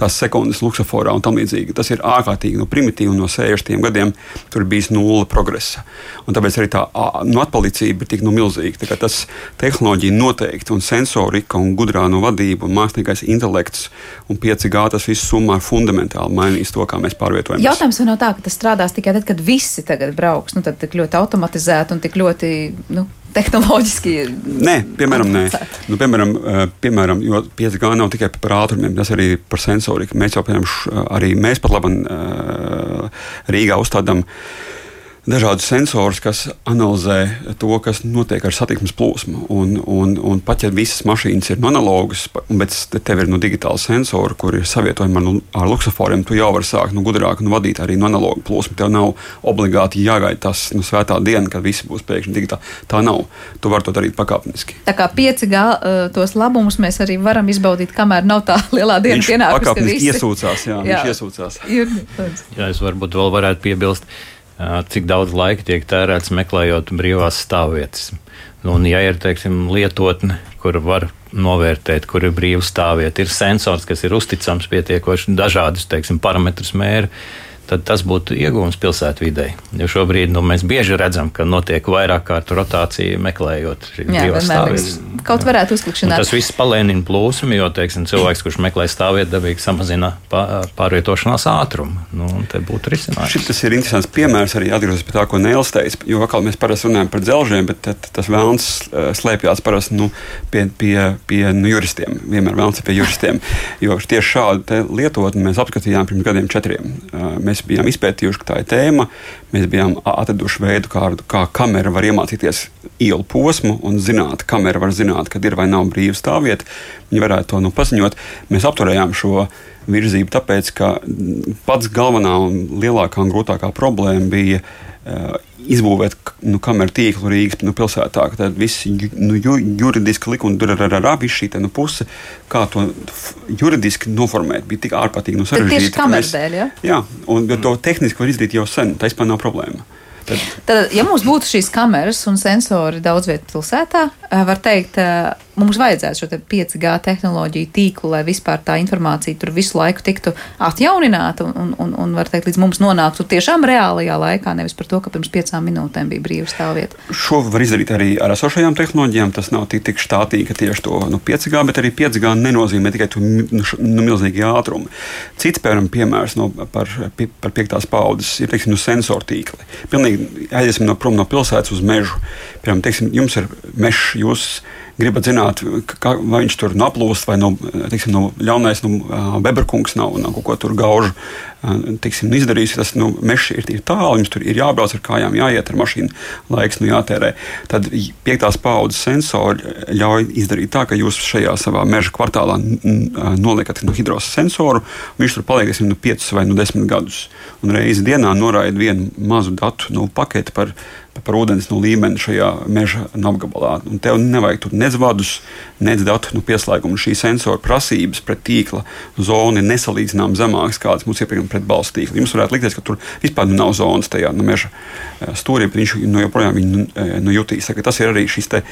tās sekundes luksusforā un tam līdzīgi. Tas ir ārkārtīgi nu, primitīvi no 60 gadiem. Tur bijis nulle progresa. Un tāpēc arī tā nu, atpalicība ir tik nu, milzīga. Tas tehnoloģija noteikti, un sensorika, un gudrā no vadība, un mākslīgais intelekts un 5G tas viss summā fundamentāli mainīs to, kā mēs pārvietojamies. Jautājums nav tā, ka tas strādās tikai tad, kad visi tagad brauks, nu tad tik ļoti automatizēti un tik ļoti. Nu, tehnoloģiski. Nē, piemēram, nē. Nu, piemēram, eh, piemēram, jo 5G nav tikai par ātrumiem, tas arī par sensoriku. Mēs jau, piemēram, arī mēs pat labi eh, Rīgā uzstādām dažādus sensorus, kas analizē to, kas notiek ar satiksmes plūsmu. Un, un, un pat ja visas mašīnas ir analogas, bet tev ir nu, digitāli sensori, kur ir savietojami ar, nu, ar luksusforiem, tu jau vari sākt nu, gudrāk nu, vadīt arī no analogu plūsmu. Tev nav obligāti jāgaida tas nu, svētā diena, kad viss būs pēkšņi digitāli. Tā nav. Tu vari to darīt pakāpeniski. Tā kā 5G uh, tos labumus mēs arī varam izbaudīt, kamēr nav tā lielā diena pienākusi. Pakāpeniski iesūcās, jā, jā. viņš iesūcās. Jā, es varbūt vēl varētu piebilst cik daudz laika tiek tērēts meklējot brīvās stāvvietas. Nu, un, ja ir teiksim, lietotne, kur var novērtēt, kur ir brīva stāvvieta, ir sensors, kas ir uzticams, pietiekoši dažādus teiksim, parametrus mēri, tad tas būtu iegūms pilsētvidē. Jo šobrīd nu, mēs bieži redzam, ka notiek vairāk kārtu rotācija meklējot brīvās stāvvietas. Kaut varētu uzklikšanāt. Tas viss palēnina plūsmu, jo teiksim, cilvēks, kurš meklē stāvvietu, dabīgi samazina pārvietošanās ātrumu. Nu, te būtu risinājums. Šis ir interesants piemērs arī atgriežoties pie tā, ko Nēls teica. Jo atkal mēs parasti runājam par dzelžiem, bet tas vēlns eh, slēpjas parasti nu, pie, pie, pie nu, juristiem. Vienmēr vēlns ir pie juristiem. Jo tieši šādu lietotni mēs apskatījām pirms gadiem četriem. Eh, mēs mēs bijām izpētījuši, ka tā ir tēma. Mēs bijām atraduši veidu, kā, kā kamera var iemācīties ielu posmu un zināt, kamera var zināt, kad ir vai nav brīva stāvvieta. Viņi varētu to nu paziņot. Mēs apturējām šo virzību, tāpēc ka pats galvenā un lielākā un grūtākā problēma bija izbūvēt nu, kameru tīklu Rīgas nu, pilsētā. Tad viss nu, ju, juridiski likumi, tur ir arī šī nu, puse, kā to juridiski noformēt, bija tik ārkārtīgi nu, sarežģīti. Tieši kameras dēļ, ja? Jā, un to tehniski var izdarīt jau sen, tā vispār nav problēma. Tad, Tad, ja mums būtu šīs kameras un sensori daudz vietā pilsētā, eh, var teikt, eh, mums vajadzētu šo te 5G tehnoloģiju tīklu, lai vispār tā informācija tur visu laiku tiktu atjaunināta un, un, un var teikt, līdz mums nonāktu tiešām reālajā laikā, nevis par to, ka pirms piecām minūtēm bija brīva stāvvieta. Šo var izdarīt arī ar esošajām tehnoloģijām. Tas nav tik, tik štātīgi, ka tieši to nu, 5G, bet arī 5G nenozīmē tikai to nu, nu, milzīgi ātrumu. Cits, piemēram, piemērs no, par, par piektās paudzes ir teiksim, nu, sensoru tīkli. Pilnīgi aiziesim no prom no pilsētas uz mežu. Piemēram, teiksim, jums ir mežs, jūs gribat zināt, kā, vai viņš tur noplūst, vai no, teiksim, no ļaunais no, beberkungs nav, nav kaut ko tur gaužu teiksim, izdarījis, tas nu, mežs ir, ir tālu, jums tur ir jābrauc ar kājām, jāiet ar mašīnu, laiks nu, jātērē. Tad piektās paudzes sensori ļauj izdarīt tā, ka jūs šajā savā meža kvartālā noliekat nu, hidros sensoru, viņš tur paliek nu, 5 vai nu, 10 gadus. Un reizi dienā noraida vienu mazu datu nu, paketi par par ūdens nu, līmeni šajā meža apgabalā. Un tev nevajag tur nec vadus, nec datu nu, pieslēgumu. Šī sensora prasības pret tīkla zonu ir nesalīdzināmāk zemākas, kādas mums ir pret balstu. Jums varētu likties, ka tur vispār nav zonas tajā nu, meža eh, stūrī, bet viņš nu, joprojām viņu eh, nu, jutīs. Tas ir arī šis te,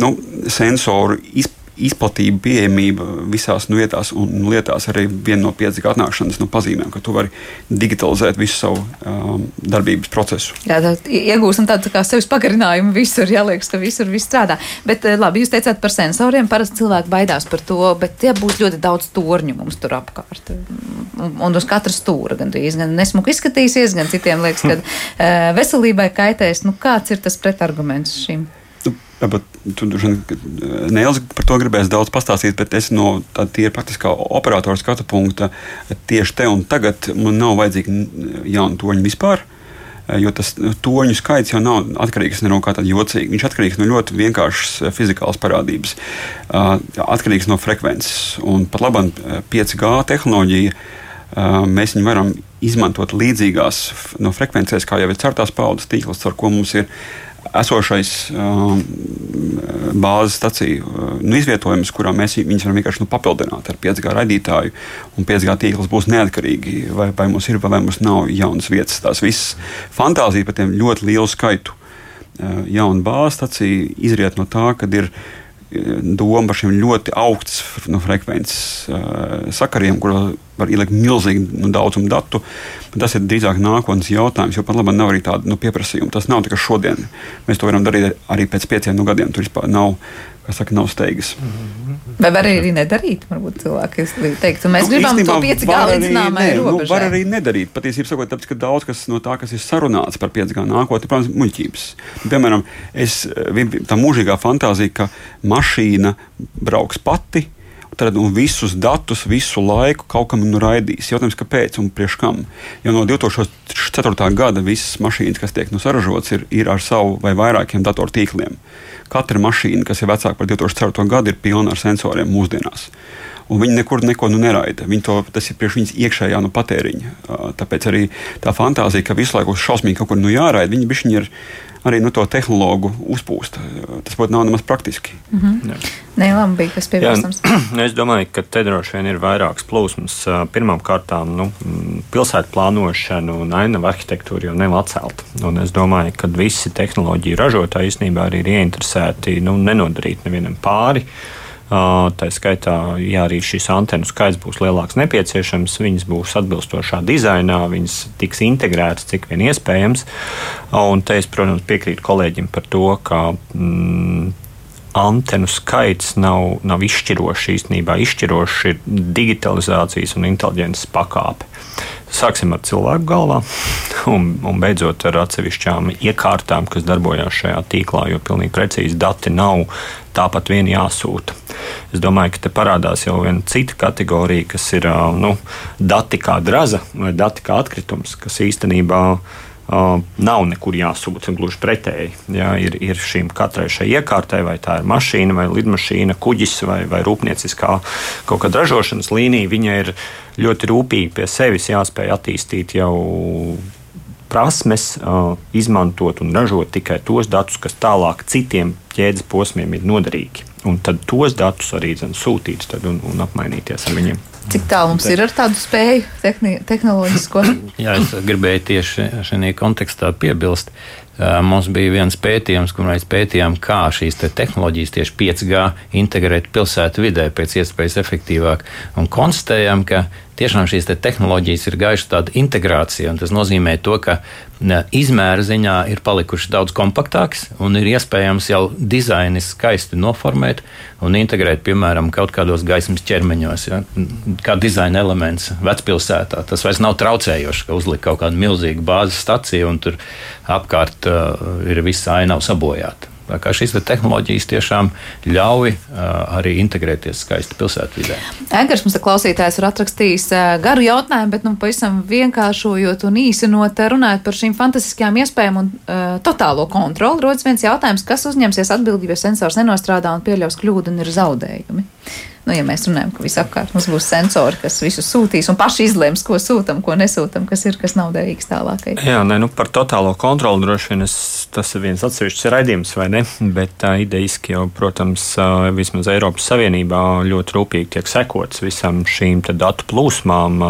nu, sensoru izpētes izplatība, pieejamība visās nu, vietās un lietās arī viena no 5G atnākšanas nu, pazīmēm, ka tu vari digitalizēt visu savu um, darbības procesu. Jā, tā iegūsim tādu tā kā sevis pagarinājumu visur, ja liekas, ka visur viss strādā. Bet eh, labi, jūs teicāt par sensoriem, parasti cilvēki baidās par to, bet ja būtu ļoti daudz torņu mums tur apkārt. Un, uz katra stūra gandrīz gan nesmuki izskatīsies, gan citiem liekas, ka uh, veselībai kaitēs. Nu, kāds ir tas pretarguments šim? Varbūt tu Nēls par to gribēs daudz pastāstīt, bet es no tāda praktiskā operatora skatu punkta tieši te un tagad man nav vajadzīgi jauni toņi vispār. Jo tas toņu skaits jau nav atkarīgs no kā tāda jocīga. Viņš atkarīgs no ļoti vienkāršas fizikālas parādības, atkarīgs no frekvences. Un pat labam 5G tehnoloģija mēs viņu varam izmantot līdzīgās no frekvencēs, kā jau ir ceturtās paudzes tīkls, ar ko mums ir esošais um, bāzes staciju uh, nu, izvietojums, kurā mēs viņus varam vienkārši nu, papildināt ar 5G raidītāju, un 5G tīkls būs neatkarīgi, vai, vai mums ir vai mums nav jaunas vietas. Tās visas fantāzija par tiem ļoti lielu skaitu uh, jaunu bāzes staciju izriet no tā, ka ir doma par šiem ļoti augstas nu, frekvences uh, sakariem, kuros var ielikt milzīgu nu, daudzumu datu. Tas ir drīzāk nākotnes jautājums, jo pat labi nav arī tāda nu, pieprasījuma. Tas nav tikai šodien. Mēs to varam darīt arī pēc pieciem nu, gadiem. Tur vispār nav, saka, nav steigas. Vai var arī nedarīt? Varbūt cilvēki teikt, mēs nu, gribam to 5G līdz zināmai ne, robežai. Nu, var arī nedarīt. Patiesībā sakot, tāpēc, ka daudz kas no tā, kas ir sarunāts par 5G nākotni, protams, muļķības. Piemēram, es, tā mūžīgā fantāzija, ka mašīna brauks pati tad un visus datus visu laiku kaut kam nu raidīs. Jautājums, kāpēc un priekš kam? Jo no 2004. gada visas mašīnas, kas tiek nu saražotas, ir, ir ar savu vai vairākiem datortīkliem. Katra mašīna, kas ir vecāka par 2004. gadu, ir pilna ar sensoriem mūsdienās. Un viņi nekur neko nu neraida. Viņi to, tas ir priekš viņas iekšējā nu, patēriņa. Tāpēc arī tā fantāzija, ka visu laiku šausmīgi kaut kur nu jāraida, viņi ir arī no nu, to tehnoloģiju uzpūst. Tas būtu nav nemaz praktiski. Mm -hmm. Nē, labi, bija kas piebilstams. es domāju, ka te droši vien ir vairākas plūsmas. Pirmkārt, nu, pilsētu plānošana un ainava arhitektūra jau nav atcelta. Un es domāju, ka visi tehnoloģiju ražotāji īstenībā arī ir ieinteresēti nu, nenodarīt nevienam pāri Tā skaitā, ja arī šis antenu skaits būs lielāks nepieciešams, viņas būs atbilstošā dizainā, viņas tiks integrētas cik vien iespējams. Un te es, protams, piekrītu kolēģim par to, ka mm, antenu skaits nav, nav izšķirošs īstenībā. Izšķirošs ir digitalizācijas un inteliģences pakāpe. Sāksim ar cilvēku galvā un, un beidzot ar atsevišķām iekārtām, kas darbojas šajā tīklā, jo pilnīgi precīzi dati nav tāpat vien jāsūta. Es domāju, ka te parādās jau viena cita kategorija, kas ir nu, dati kā draza vai dati kā atkritums, kas īstenībā ir nav nekur jāsūta. Gluži pretēji, jā, ir, ir šīm katrai šai iekārtai, vai tā ir mašīna, vai lidmašīna, kuģis vai, vai rūpnieciskā kaut kāda ražošanas līnija, viņa ir ļoti rūpīgi pie sevis jāspēj attīstīt jau prasmes, uh, izmantot un ražot tikai tos datus, kas tālāk citiem ķēdes posmiem ir noderīgi. Un tad tos datus arī zin, sūtīt un, un apmainīties ar viņiem. Cik tālu mums ir ar tādu spēju tehnoloģisko? Jā, es gribēju tieši šajā kontekstā piebilst. Mums bija viens pētījums, kur mēs pētījām, kā šīs te tehnoloģijas, tieši 5G, integrēt pilsētu vidē pēc iespējas efektīvāk. Un konstatējām, ka tiešām šīs te tehnoloģijas ir gaišas tāda integrācija. Tas nozīmē to, ka izmēra ziņā ir palikušas daudz kompaktākas un ir iespējams jau dizainis skaisti noformēt un integrēt, piemēram, kaut kādos gaismas ķermeņos, ja, kā dizaina elements vecpilsētā. Tas vairs nav traucējoši, ka uzliek kaut kādu milzīgu bāzes staciju un tur apkārt uh, ir visa ainava sabojāta. Šīs te tehnoloģijas tiešām ļauj uh, arī integrēties skaisti pilsētvidē. Egars mums klausītājs ir atrakstījis garu jautājumu, bet nu, pavisam vienkāršojot un īsinot, runājot par šīm fantastiskajām iespējām un uh, totālo kontroli, rodas viens jautājums, kas uzņemsies atbildību, ja sensors nenostrādā un pieļaus kļūdu un ir zaudējumi. Nu, ja mēs runājam, ka visapkārt mums būs sensori, kas visu sūtīs un paši izlems, ko sūtam, ko nesūtam, kas ir, kas nav derīgs tālākai. Jā, nē, nu par totālo kontroli droši vien tas ir viens atsevišķs raidījums, vai ne? Bet tā ideiski jau, protams, vismaz Eiropas Savienībā ļoti rūpīgi tiek sekots visam šīm datu plūsmām,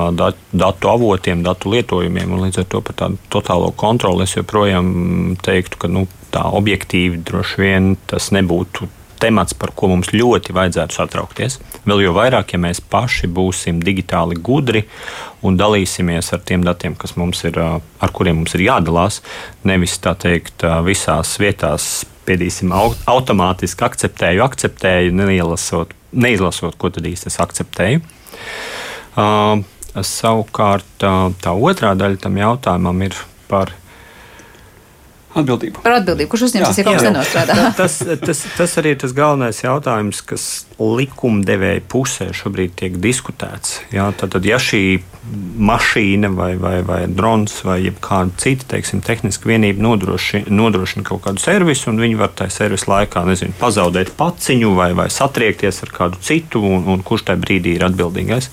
datu avotiem, datu lietojumiem, un līdz ar to par tādu totālo kontroli es joprojām teiktu, ka nu, tā objektīvi droši vien tas nebūtu temats, par ko mums ļoti vajadzētu satraukties. Vēl jau vairāk, ja mēs paši būsim digitāli gudri un dalīsimies ar tiem datiem, kas mums ir, ar kuriem mums ir jādalās, nevis tā teikt, visās vietās spiedīsim automātiski akceptēju, akceptēju, neielasot, neizlasot, ko tad īsti es akceptēju. Uh, savukārt tā otrā daļa tam jautājumam ir par Atbildību. Par atbildību. Kurš uzņemsies, ja kaut kas nenostrādā? tas, tas, tas arī ir tas galvenais jautājums, kas likumdevēja pusē šobrīd tiek diskutēts. Jā, tad, tad, ja šī mašīna vai, vai, vai drons vai kāda cita teiksim, tehniska vienība nodrošina, nodrošina kaut kādu servisu, un viņi var tajā servisa laikā nezinu, pazaudēt paciņu vai, vai satriekties ar kādu citu, un, un kurš tajā brīdī ir atbildīgais.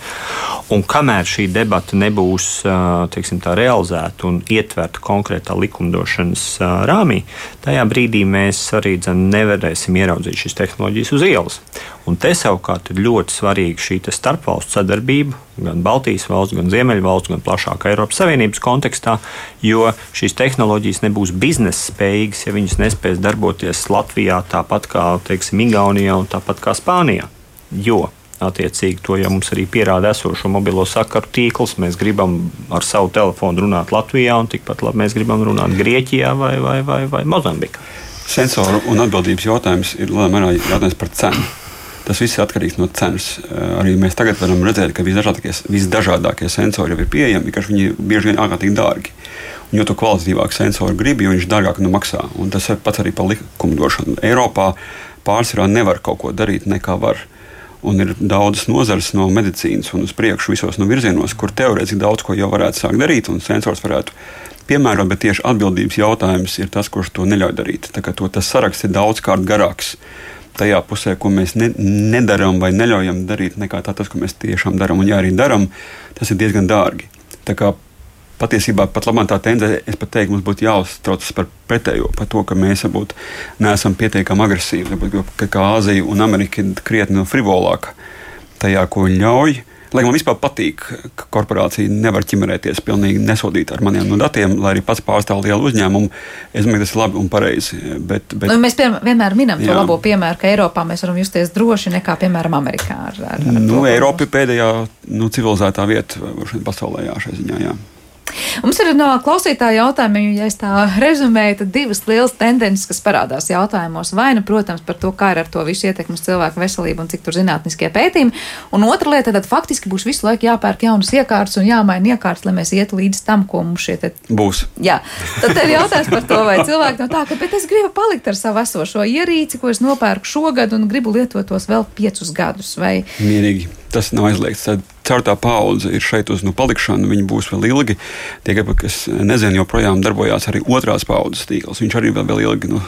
Un kamēr šī debata nebūs teiksim, realizēta un ietverta konkrētā likumdošanas rāmī, tajā brīdī mēs arī dzen, nevarēsim ieraudzīt šīs tehnoloģijas uz ielas. Un te savukārt ir ļoti svarīga šī starpvalstu sadarbība, gan Baltijas valsts, gan Ziemeļvalsts, gan plašākā Eiropas Savienības kontekstā, jo šīs tehnoloģijas nebūs biznesa spējīgas, ja viņas nespēs darboties Latvijā tāpat kā teiksim, Igaunijā un tāpat kā Spānijā. Jo Attiecīgi, to jau mums arī pierāda esošo mobilo sakaru tīkls. Mēs gribam ar savu telefonu runāt Latvijā, un tikpat labi mēs gribam runāt Grieķijā vai, vai, vai, vai Mozambikā. Sensoru un atbildības jautājums ir lielā mērā jautājums par cenu. Tas viss ir atkarīgs no cenas. Eh, arī mēs tagad varam redzēt, ka visdažādākie, visdažādākie sensori jau ir pieejami, vienkārši viņi bieži vien ārkārtīgi dārgi. Un jo to kvalitatīvāk sensori grib, jo viņš dārgāk nu maksā. Un tas ir pats arī par likumdošanu. Eiropā pārsvarā nevar kaut ko darīt, nekā var. Un ir daudzas nozares no medicīnas un uz priekšu visos no virzienos, kur teorētiski daudz ko jau varētu sākt darīt, un sensors varētu piemērot, bet tieši atbildības jautājums ir tas, kurš to neļauj darīt. Tā kā to, tas saraksts ir daudzkārt garāks tajā pusē, ko mēs ne, nedarām vai neļaujam darīt, nekā tā, tas, ko mēs tiešām darām. Un, ja arī darām, tas ir diezgan dārgi. Tā kā patiesībā pat labāk tā tendence, es pat teiktu, mums būtu jāuztraucas par pretējo, par to, ka mēs varbūt neesam pietiekami agresīvi, varbūt, ka Āzija un Amerika ir krietni frivolāka tajā, ko viņi ļauj. Lai man vispār patīk, ka korporācija nevar ķimerēties pilnīgi nesodīt ar maniem no datiem, lai arī pats pārstāv lielu uzņēmumu. Es domāju, tas ir labi un pareizi. Bet, bet, nu, mēs piem, vienmēr minam jā. to labo piemēru, ka Eiropā mēs varam justies droši nekā, piemēram, Amerikā. Ar, ar, nu, Eiropa ir pēdējā nu, civilizētā vieta pasaulē jā, šajā ziņā. Jā. Mums ir no klausītāja jautājumiem, ja es tā rezumēju, tad divas lielas tendences, kas parādās jautājumos. Vai nu, protams, par to, kā ir ar to visu ietekmi uz cilvēku veselību un cik tur zinātniskie pētījumi. Un otra lieta, tad faktiski būs visu laiku jāpērk jaunas iekārtas un jāmaina iekārtas, lai mēs ietu līdz tam, ko mums šie te... būs. Jā, tad ir jautājums par to, vai cilvēki no tā, ka, bet es gribu palikt ar savu esošo ierīci, ko es nopērku šogad un gribu lietot tos vēl piecus gadus. Vai... Mierīgi tas nav aizliegts. Tad ceturtā paudze ir šeit uz nu, palikšanu, viņi būs vēl ilgi. Tie, kas nezina, joprojām darbojās arī otrās paudzes tīkls. Viņš arī vēl, vēl ilgi nu,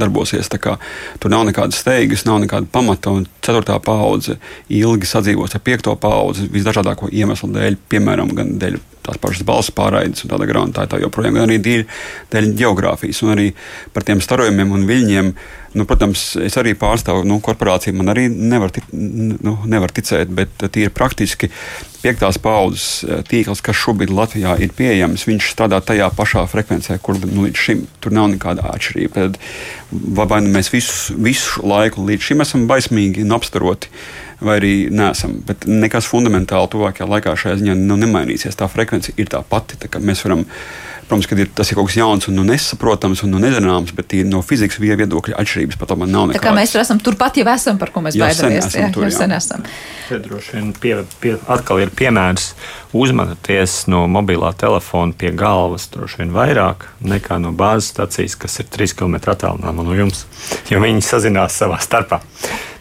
darbosies. Tur nav nekādas steigas, nav nekāda pamata. Ceturtā paudze ilgi sadzīvos ar piekto paudzi visdažādāko iemeslu dēļ, piemēram, gan dēļ tās pašas balss pārraides un tāda grāmatā, tā joprojām, gan arī dēļ, dēļ geogrāfijas un arī par tiem starojumiem un viļņiem. Nu, protams, es arī pārstāvu nu, korporāciju, man arī nevar, tic, nu, nevar ticēt, bet tīri praktiski piektās paudzes eh, tīkls, kas šobrīd Latvijā ir pieejams, viņš strādā tajā pašā frekvencē, kur nu, līdz šim tur nav nekāda atšķirība. Tad, vai nu mēs visu, visu laiku līdz šim esam baismīgi un apstaroti, vai arī nesam. Bet nekas fundamentāli tuvākajā laikā šajā ziņā nu, nemainīsies. Tā frekvence ir tā pati. Tā mēs varam Protams, ka ir, tas ir kaut kas jauns un nu nesaprotams un nu nezināms, bet no fizikas viedokļa atšķirības pat man nav nekādas. Tā kā mēs esam turpat jau esam, par ko mēs baidamies. Jā, tur, jau sen esam. Te droši vien pie, pie, atkal ir piemērs uzmanieties no mobilā telefona pie galvas droši vien vairāk nekā no bāzes stācijas, kas ir 3 km attālināma no jums, jo viņi sazinās savā starpā.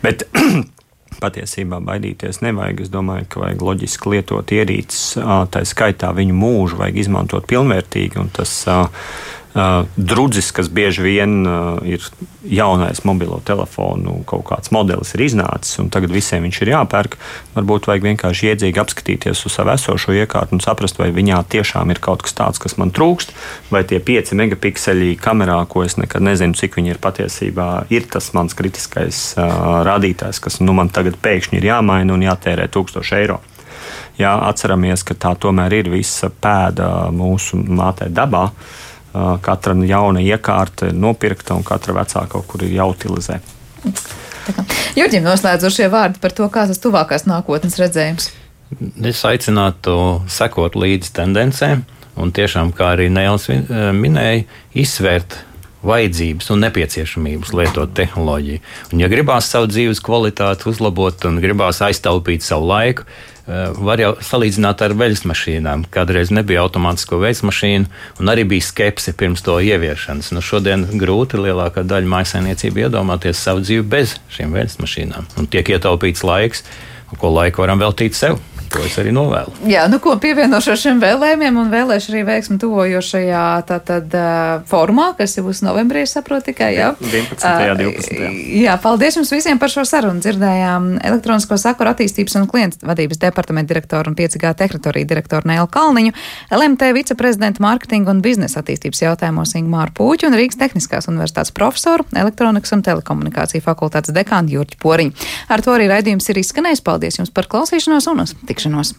Bet patiesībā baidīties nevajag. Es domāju, ka vajag loģiski lietot ierīces, tā skaitā viņu mūžu vajag izmantot pilnvērtīgi. Tas Uh, drudzis, kas bieži vien uh, ir jaunais mobilo telefonu kaut kāds modelis, ir iznācis, un tagad visiem viņš ir jāpērk. Varbūt vajag vienkārši iedzīgi apskatīties uz savu esošo iekārtu un saprast, vai viņā tiešām ir kaut kas tāds, kas man trūkst, vai tie 5 megapikseļi kamerā, ko es nekad nezinu, cik viņi ir patiesībā, ir tas mans kritiskais uh, rādītājs, kas nu, man tagad pēkšņi ir jāmaina un jātērē 1000 eiro. Jā, atceramies, ka tā tomēr ir visa pēda mūsu mātei dabā. Uh, katra jauna iekārta ir nopirkta un katra vecā kaut kur ir jāutilizē. Jurģim noslēdzošie vārdi par to, kāds ir tuvākās nākotnes redzējums. Es aicinātu sekot līdzi tendencēm un tiešām, kā arī Nēls minēja, izsvērt vajadzības un nepieciešamības lietot tehnoloģiju. Un, ja gribās savu dzīves kvalitāti uzlabot un gribās aiztaupīt savu laiku, Eh, var jau salīdzināt ar veļas mašīnām. Kādreiz nebija automātisko veļas mašīnu, un arī bija skepse pirms to ieviešanas. Nu, šodien grūti lielākā daļa maisainiecību iedomāties savu dzīvi bez šīm veļas mašīnām. Un tiek ietaupīts laiks, ko laiku varam veltīt sev. To es arī novēlu. Jā, nu ko pievienošu šiem vēlējumiem un vēlēšu arī veiksmi tuvojošajā tātad formā, kas jau būs novembrī, saprotu tikai, jā. 11. Uh, 12. Jā, paldies jums visiem par šo sarunu. Dzirdējām elektronisko sakaru attīstības un klientu vadības departamenta direktoru un 5G tehnitoriju direktoru Nēlu Kalniņu, LMT viceprezidentu mārketingu un biznesa attīstības jautājumos Ingmāru Pūķu un Rīgas Tehniskās universitātes profesoru, elektronikas un telekomunikāciju fakultātes dekānu Jurģi Poriņu. Ar to arī raidījums ir izskanējis. Paldies jums par klausīšanos un uz tikšanos!